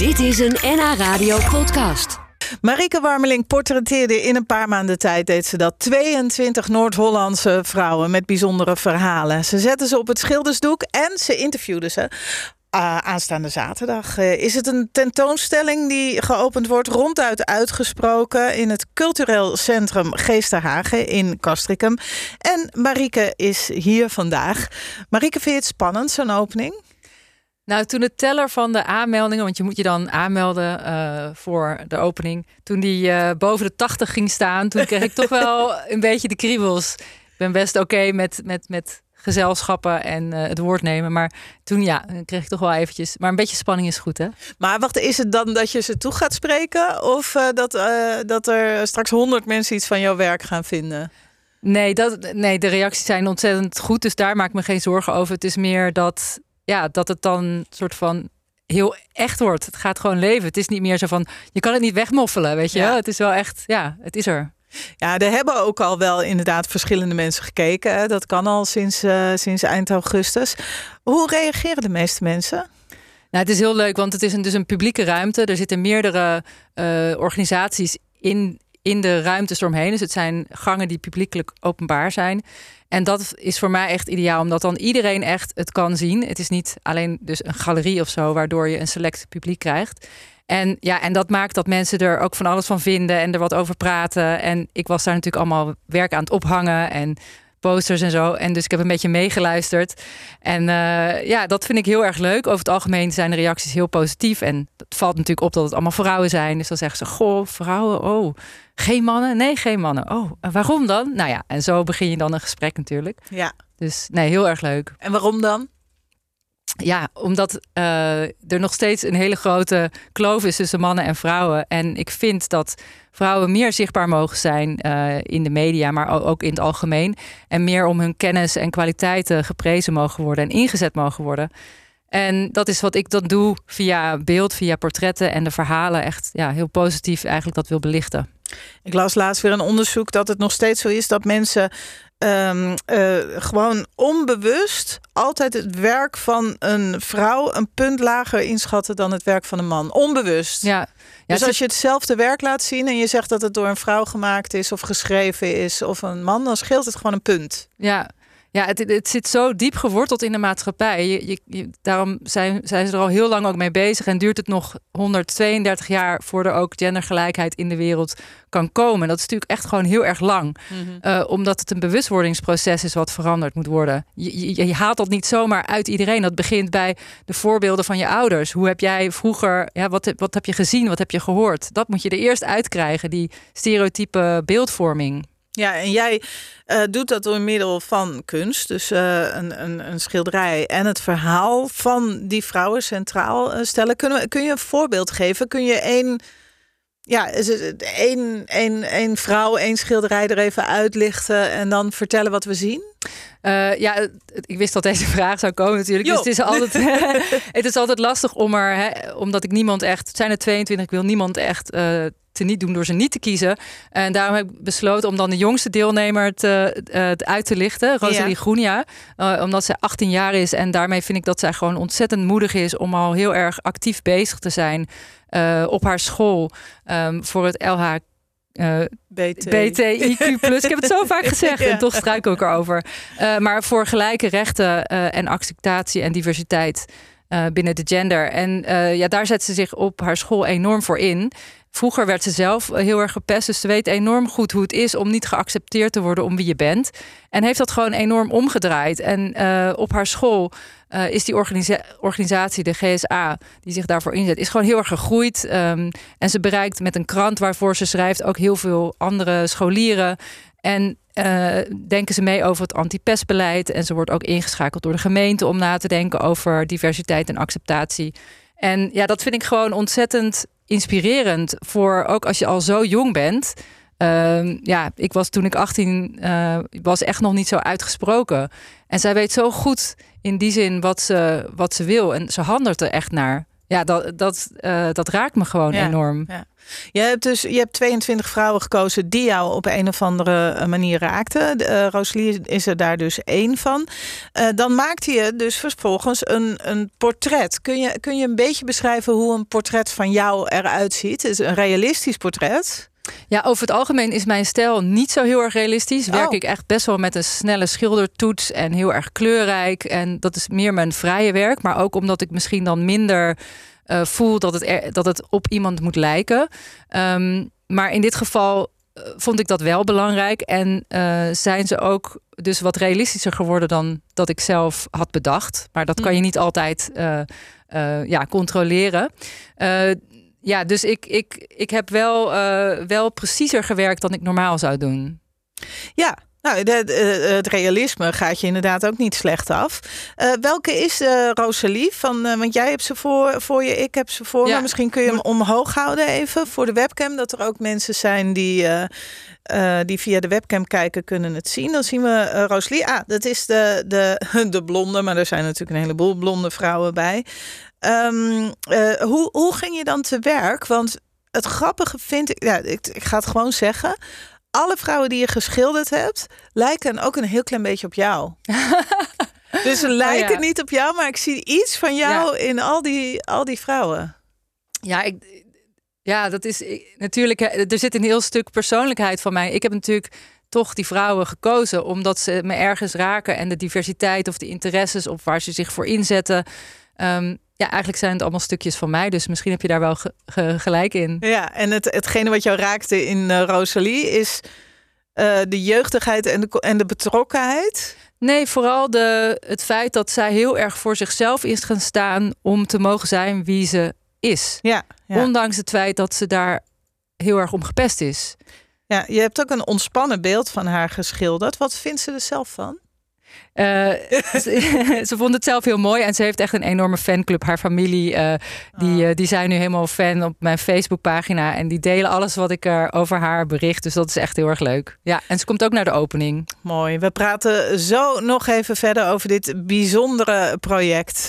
Dit is een NH Radio podcast. Marike Warmeling portretteerde in een paar maanden tijd, deed ze dat, 22 Noord-Hollandse vrouwen met bijzondere verhalen. Ze zette ze op het schildersdoek en ze interviewde ze. Uh, aanstaande zaterdag uh, is het een tentoonstelling die geopend wordt, ronduit uitgesproken in het cultureel centrum Geesterhagen in Castricum. En Marike is hier vandaag. Marike, vind je het spannend, zo'n opening? Nou, toen de teller van de aanmeldingen, want je moet je dan aanmelden uh, voor de opening, toen die uh, boven de 80 ging staan, toen kreeg ik toch wel een beetje de kriebels. Ik ben best oké okay met, met, met gezelschappen en uh, het woord nemen, maar toen ja, kreeg ik toch wel eventjes. Maar een beetje spanning is goed, hè? Maar wacht, is het dan dat je ze toe gaat spreken, of dat, dat er straks honderd mensen iets van jouw werk gaan vinden? Nee, dat, nee, de reacties zijn ontzettend goed, dus daar maak ik me geen zorgen over. Het is meer dat ja, dat het dan soort van heel echt wordt. Het gaat gewoon leven. Het is niet meer zo van, je kan het niet wegmoffelen, weet je. Ja. Het is wel echt, ja, het is er. Ja, er hebben ook al wel inderdaad verschillende mensen gekeken. Dat kan al sinds, uh, sinds eind augustus. Hoe reageren de meeste mensen? Nou, het is heel leuk, want het is een, dus een publieke ruimte. Er zitten meerdere uh, organisaties in, in de ruimtes eromheen. Dus het zijn gangen die publiekelijk openbaar zijn. En dat is voor mij echt ideaal, omdat dan iedereen echt het kan zien. Het is niet alleen dus een galerie of zo, waardoor je een select publiek krijgt. En ja, en dat maakt dat mensen er ook van alles van vinden en er wat over praten. En ik was daar natuurlijk allemaal werk aan het ophangen en posters en zo. En dus ik heb een beetje meegeluisterd. En uh, ja, dat vind ik heel erg leuk. Over het algemeen zijn de reacties heel positief. En het valt natuurlijk op dat het allemaal vrouwen zijn. Dus dan zeggen ze: Goh, vrouwen, oh, geen mannen? Nee, geen mannen. Oh, waarom dan? Nou ja, en zo begin je dan een gesprek natuurlijk. Ja. Dus nee, heel erg leuk. En waarom dan? Ja, omdat uh, er nog steeds een hele grote kloof is tussen mannen en vrouwen. En ik vind dat vrouwen meer zichtbaar mogen zijn uh, in de media, maar ook in het algemeen. En meer om hun kennis en kwaliteiten geprezen mogen worden en ingezet mogen worden. En dat is wat ik dan doe via beeld, via portretten en de verhalen. Echt ja, heel positief eigenlijk dat wil belichten. Ik las laatst weer een onderzoek dat het nog steeds zo is dat mensen um, uh, gewoon onbewust altijd het werk van een vrouw een punt lager inschatten dan het werk van een man. Onbewust. Ja. ja dus als je hetzelfde werk laat zien en je zegt dat het door een vrouw gemaakt is of geschreven is of een man, dan scheelt het gewoon een punt. Ja, ja, het, het zit zo diep geworteld in de maatschappij. Je, je, daarom zijn, zijn ze er al heel lang ook mee bezig. En duurt het nog 132 jaar voordat er ook gendergelijkheid in de wereld kan komen. Dat is natuurlijk echt gewoon heel erg lang. Mm omdat het een bewustwordingsproces is wat veranderd moet worden. Je, haalt dat niet zomaar uit iedereen. Dat begint bij de voorbeelden van je ouders. Hoe heb jij vroeger, ja, wat, wat heb je gezien, wat heb je gehoord? Dat moet je er eerst uitkrijgen, die stereotype beeldvorming. Ja, en jij uh, doet dat door middel van kunst. Dus uh, een, een, een, schilderij en het verhaal van die vrouwen centraal uh, stellen. Kun, kun je een voorbeeld geven? Kun je één, ja, één, één, één vrouw, één schilderij er even uitlichten en dan vertellen wat we zien? ja, ik wist dat deze vraag zou komen natuurlijk. Dus het is altijd, het is altijd lastig om er, hè, omdat ik niemand echt, het zijn er 22, ik wil niemand echt te niet doen door ze niet te kiezen. En daarom heb ik besloten om dan de jongste deelnemer te, uh, uit te lichten, Rosalie ja. Groenia. Uh, omdat zij 18 jaar is en daarmee vind ik dat zij gewoon ontzettend moedig is om al heel erg actief bezig te zijn uh, op haar school um, voor het LH. BT. BTIQ+. ik heb het zo vaak gezegd ja. en toch struik ik erover. Maar voor gelijke rechten en acceptatie en diversiteit binnen de gender. En ja, daar zet ze zich op haar school enorm voor in. Vroeger werd ze zelf heel erg gepest. Dus ze weet enorm goed hoe het is om niet geaccepteerd te worden om wie je bent. En heeft dat gewoon enorm omgedraaid. En uh, op haar school uh, is die organisa organisatie, de GSA, die zich daarvoor inzet, is gewoon heel erg gegroeid. Um, en ze bereikt met een krant waarvoor ze schrijft ook heel veel andere scholieren. En denken ze mee over het antipestbeleid. En ze wordt ook ingeschakeld door de gemeente om na te denken over diversiteit en acceptatie. En ja, dat vind ik gewoon ontzettend inspirerend voor ook als je al zo jong bent. Uh, ja, ik was toen ik 18 uh, was echt nog niet zo uitgesproken. En zij weet zo goed in die zin wat ze, wat ze wil. En ze handelt er echt naar. Ja, dat, dat, dat raakt me gewoon enorm. Ja. Je hebt dus je hebt 22 vrouwen gekozen die jou op een of andere manier raakten. Uh, Rosalie is er daar dus één van. Uh, dan maakte je dus vervolgens een, een portret. Kun je, kun je een beetje beschrijven hoe een portret van jou eruit ziet? Het is een realistisch portret. Ja, over het algemeen is mijn stijl niet zo heel erg realistisch. Werk oh. ik echt best wel met een snelle schildertoets en heel erg kleurrijk. En dat is meer mijn vrije werk. Maar ook omdat ik misschien dan minder uh, voel dat het, dat het op iemand moet lijken. Ehm, maar in dit geval eh, vond ik dat wel belangrijk. En uh, zijn ze ook dus wat realistischer geworden dan dat ik zelf had bedacht. Maar dat kan je hmm. niet altijd ja, controleren. Ja, dus ik, ik, ik heb wel, wel preciezer gewerkt dan ik normaal zou doen. Ja, nou, de, het realisme gaat je inderdaad ook niet slecht af. Uh, welke is uh, Rosalie? Van, uh, want jij hebt ze voor, voor je, ik heb ze voor ja. me. Misschien kun je hem omhoog houden even voor de webcam. Dat er ook mensen zijn die, die via de webcam kijken, kunnen het zien. Dan zien we Rosalie. Ah, dat is de, de, de blonde, maar er zijn natuurlijk een heleboel blonde vrouwen bij. Um, hoe, hoe ging je dan te werk? Want het grappige vind ik, ja, ik, ik ga het gewoon zeggen alle vrouwen die je geschilderd hebt, lijken ook een heel klein beetje op jou. dus ze oh lijken niet op jou, maar ik zie iets van jou in al die, al die vrouwen. Ja, ik, ja, dat is natuurlijk. Er zit een heel stuk persoonlijkheid van mij. Ik heb natuurlijk toch die vrouwen gekozen omdat ze me ergens raken en de diversiteit of de interesses of waar ze zich voor inzetten. Um, ja, eigenlijk zijn het allemaal stukjes van mij. Dus misschien heb je daar wel gelijk in. Ja, en het, hetgene wat jou raakte in uh, Rosalie is uh, de jeugdigheid en de, en de betrokkenheid. Nee, vooral de, het feit dat zij heel erg voor zichzelf is gaan staan om te mogen zijn wie ze is. Ja, ja. Ondanks het feit dat ze daar heel erg om gepest is. Ja, je hebt ook een ontspannen beeld van haar geschilderd. Wat vindt ze er zelf van? Uh, ze, ze, vond het zelf heel mooi en ze heeft echt een enorme fanclub. Haar familie, uh, die, uh, die zijn nu helemaal fan op mijn Facebookpagina. En die delen alles wat ik er over haar bericht. Dus dat is echt heel erg leuk. Ja, en ze komt ook naar de opening. Mooi. We praten zo nog even verder over dit bijzondere project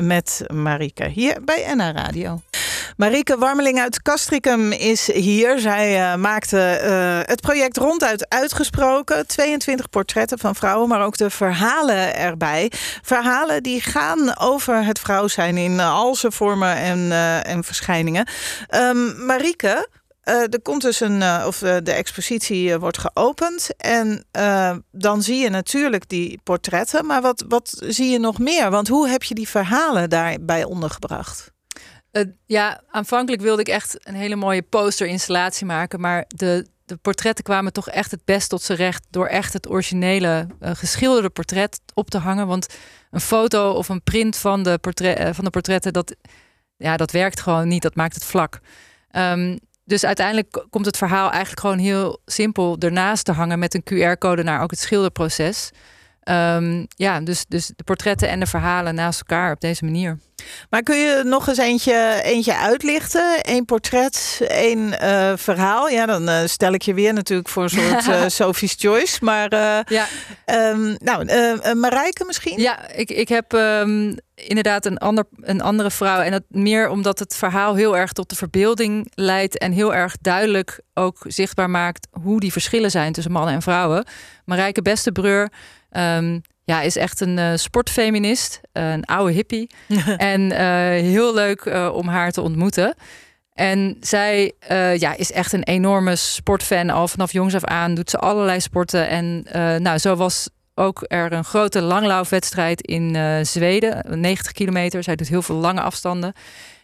met Marike hier bij NH Radio. Marike Warmeling uit Castricum is hier. Zij uh, maakte uh, het project ronduit uitgesproken. 22 portretten van vrouwen, maar ook de verhalen erbij. Verhalen die gaan over het vrouw zijn in al zijn vormen en, uh, en verschijningen. Um, Marike, uh, er komt dus een, of de expositie wordt geopend. En dan zie je natuurlijk die portretten. Maar wat, wat zie je nog meer? Want hoe heb je die verhalen daarbij ondergebracht? Ja, aanvankelijk wilde ik echt een hele mooie posterinstallatie maken. Maar de, de portretten kwamen toch echt het best tot z'n recht door echt het originele uh, geschilderde portret op te hangen. Want een foto of een print van de, uh, van de portretten, dat, ja, dat werkt gewoon niet. Dat maakt het vlak. Um, dus uiteindelijk komt het verhaal eigenlijk gewoon heel simpel ernaast te hangen met een QR-code naar ook het schilderproces. Um, ja, dus, dus de portretten en de verhalen naast elkaar op deze manier. Maar kun je nog eens eentje, eentje uitlichten? Eén portret, één uh, verhaal. Ja, dan uh, stel ik je weer natuurlijk voor een soort uh, Sophie's Choice. Maar ja. Um, nou, Marijke misschien? Ja, ik, ik heb um, inderdaad een, ander, een andere vrouw. En dat meer omdat het verhaal heel erg tot de verbeelding leidt. En heel erg duidelijk ook zichtbaar maakt hoe die verschillen zijn tussen mannen en vrouwen. Marijke Bestebreur Um, ja, is echt een uh, sportfeminist, uh, een oude hippie. en uh, heel leuk om haar te ontmoeten. En zij ja, is echt een enorme sportfan. Al vanaf jongs af aan doet ze allerlei sporten. En nou, zo was ook er een grote langlaufwedstrijd in Zweden. 90 kilometer. Zij doet heel veel lange afstanden.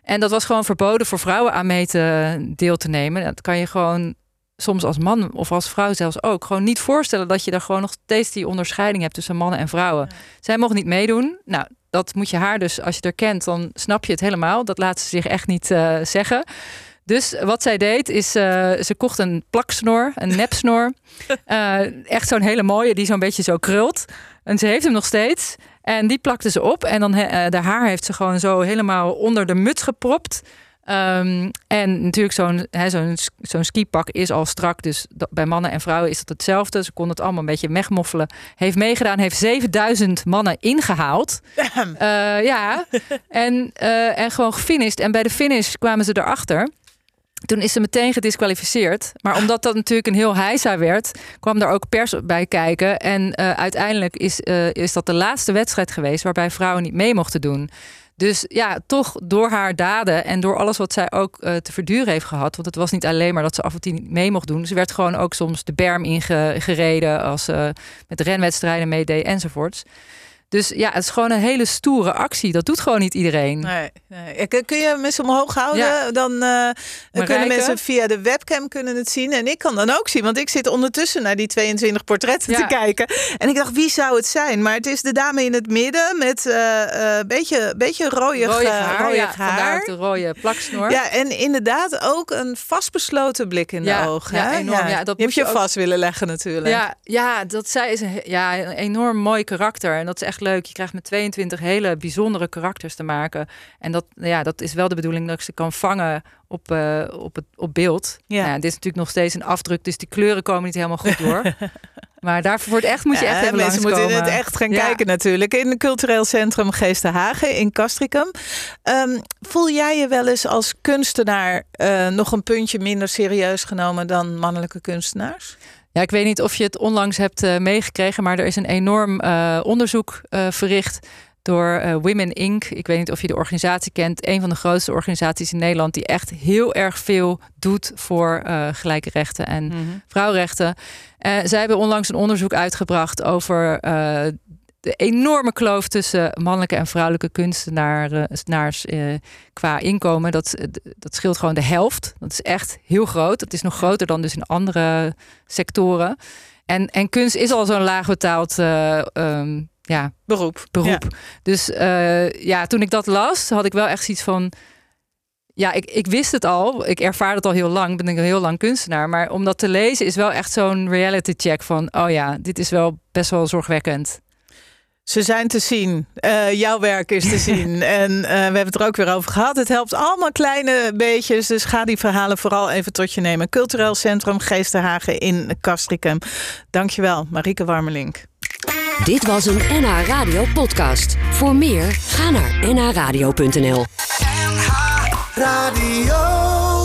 En dat was gewoon verboden voor vrouwen aan mee te deel te nemen. Dat kan je gewoon soms als man of als vrouw zelfs ook gewoon niet voorstellen dat je daar gewoon nog steeds die onderscheiding hebt tussen mannen en vrouwen. Zij mogen niet meedoen. Nou, dat moet je haar dus, als je er kent, dan snap je het helemaal. Dat laat ze zich echt niet uh, zeggen. Dus wat zij deed, is uh, ze kocht een plaksnor, een nepsnor. uh, echt zo'n hele mooie, die zo'n beetje zo krult. En ze heeft hem nog steeds. En die plakte ze op. En dan de haar heeft ze gewoon zo helemaal onder de muts gepropt. Ehm, en natuurlijk, zo'n zo'n zo'n skipak is al strak. Dus bij mannen en vrouwen is dat hetzelfde. Ze konden het allemaal een beetje wegmoffelen. Heeft meegedaan, heeft 7000 mannen ingehaald. Uh, ja, en, uh, en gewoon gefinished. En bij de finish kwamen ze erachter. Toen is ze meteen gedisqualificeerd. Maar omdat dat natuurlijk een heel heisa werd, kwam er ook pers bij kijken. En uh, uiteindelijk is, is dat de laatste wedstrijd geweest waarbij vrouwen niet mee mochten doen. Dus ja, toch door haar daden en door alles wat zij ook uh, te verduren heeft gehad. Want het was niet alleen maar dat ze af en toe niet mee mocht doen. Ze werd gewoon ook soms de berm ingereden als ze met renwedstrijden meedeed enzovoorts. Dus ja, het is gewoon een hele stoere actie. Dat doet gewoon niet iedereen. Nee, nee. Kun je mensen omhoog houden? Dan uh, kunnen mensen via de webcam kunnen het zien. En ik kan dan ook zien, want ik zit ondertussen naar die 22 portretten te kijken. En ik dacht, wie zou het zijn? Maar het is de dame in het midden met een uh, uh, beetje, beetje rode, rode haar. Ja, haar. de rode plaksnor. Ja, en inderdaad ook een vastbesloten blik in de ogen. Ja, enorm. Ja. dat je moet je, vast willen leggen natuurlijk. Ja, ja dat zij is een, ja, een enorm mooi karakter. En dat is echt leuk. Je krijgt met 22 hele bijzondere karakters te maken. En dat, ja, dat is wel de bedoeling dat ik ze kan vangen op, uh, op, het, op beeld. Ja. Nou, dit is natuurlijk nog steeds een afdruk, dus die kleuren komen niet helemaal goed door. maar daarvoor wordt echt moet je echt ja, even Mensen moeten het echt gaan kijken natuurlijk. In het cultureel centrum Geestenhagen in Castricum. Um, voel jij je wel eens als kunstenaar uh, nog een puntje minder serieus genomen dan mannelijke kunstenaars? Ja, ik weet niet of je het onlangs hebt uh, meegekregen, maar er is een enorm uh, onderzoek uh, verricht door Women Inc. Ik weet niet of je de organisatie kent. Een van de grootste organisaties in Nederland die echt heel erg veel doet voor gelijke rechten en mm -hmm. vrouwenrechten. zij hebben onlangs een onderzoek uitgebracht over de enorme kloof tussen mannelijke en vrouwelijke kunstenaars uh, qua inkomen, dat, dat scheelt gewoon de helft. Dat is echt heel groot. Dat is nog groter dan dus in andere sectoren. En, en kunst is al zo'n laag betaald uh, um, ja, beroep. beroep. Dus uh, ja, toen ik dat las, had ik wel echt zoiets van. Ja, ik, ik wist het al. Ik ervaar het al heel lang. Ben ik een heel lang kunstenaar. Maar om dat te lezen is wel echt zo'n reality check van... oh ja, dit is wel best wel zorgwekkend. Ze zijn te zien. Uh, jouw werk is te zien. en uh, we hebben het er ook weer over gehad. Het helpt allemaal kleine beetjes. Dus ga die verhalen vooral even tot je nemen. Cultureel Centrum Geestenhagen in Castricum. Dankjewel, Marieke Warmelink. Dit was een NH Radio podcast. Voor meer, ga naar nhradio.nl NH Radio